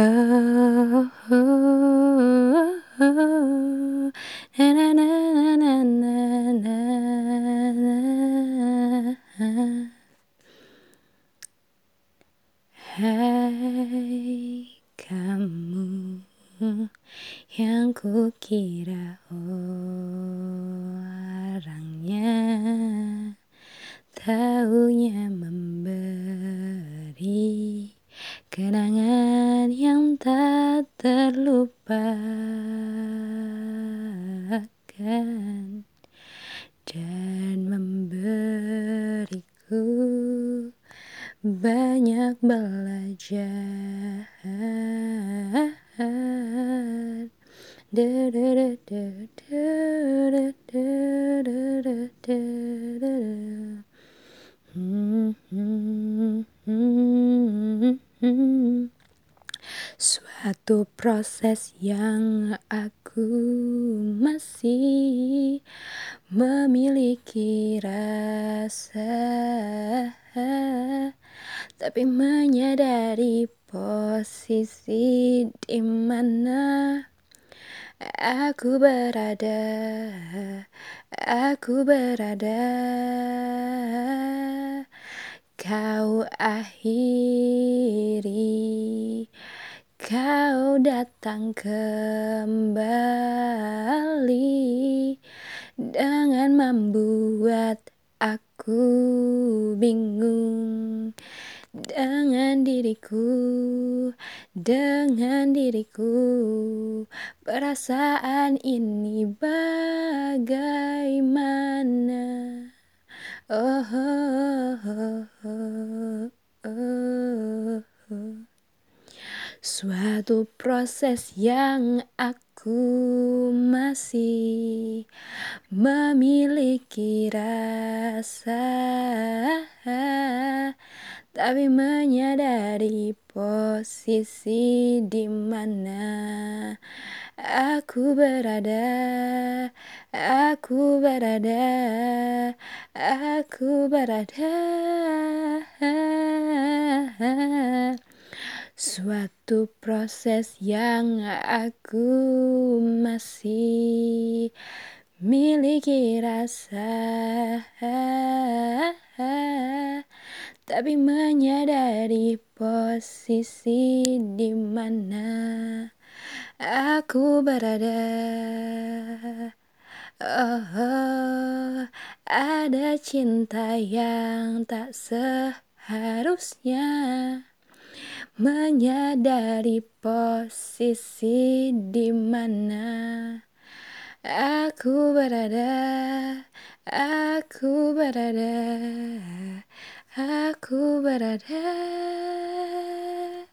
Oh, oh, oh, Hai kamu yang kukira orangnya Taunya memberi kenangan yang tak terlupakan. Dan memberiku banyak belajar Suatu proses yang aku masih memiliki rasa Tapi menyadari posisi di mana aku berada Aku berada. Kau akhiri Kau datang kembali Dengan membuat aku bingung. Dengan diriku Dengan diriku Perasaan ini bagaimana? Oh, oh, oh, oh, oh, oh. Suatu proses yang aku masih memiliki rasa. Tapi menyadari posisi di mana aku berada. Aku berada. Aku berada Suatu proses yang aku masih miliki rasa. Tapi menyadari posisi di mana aku berada. Oh, oh, ada cinta yang tak seharusnya menyadari posisi di mana aku berada, aku berada, aku berada.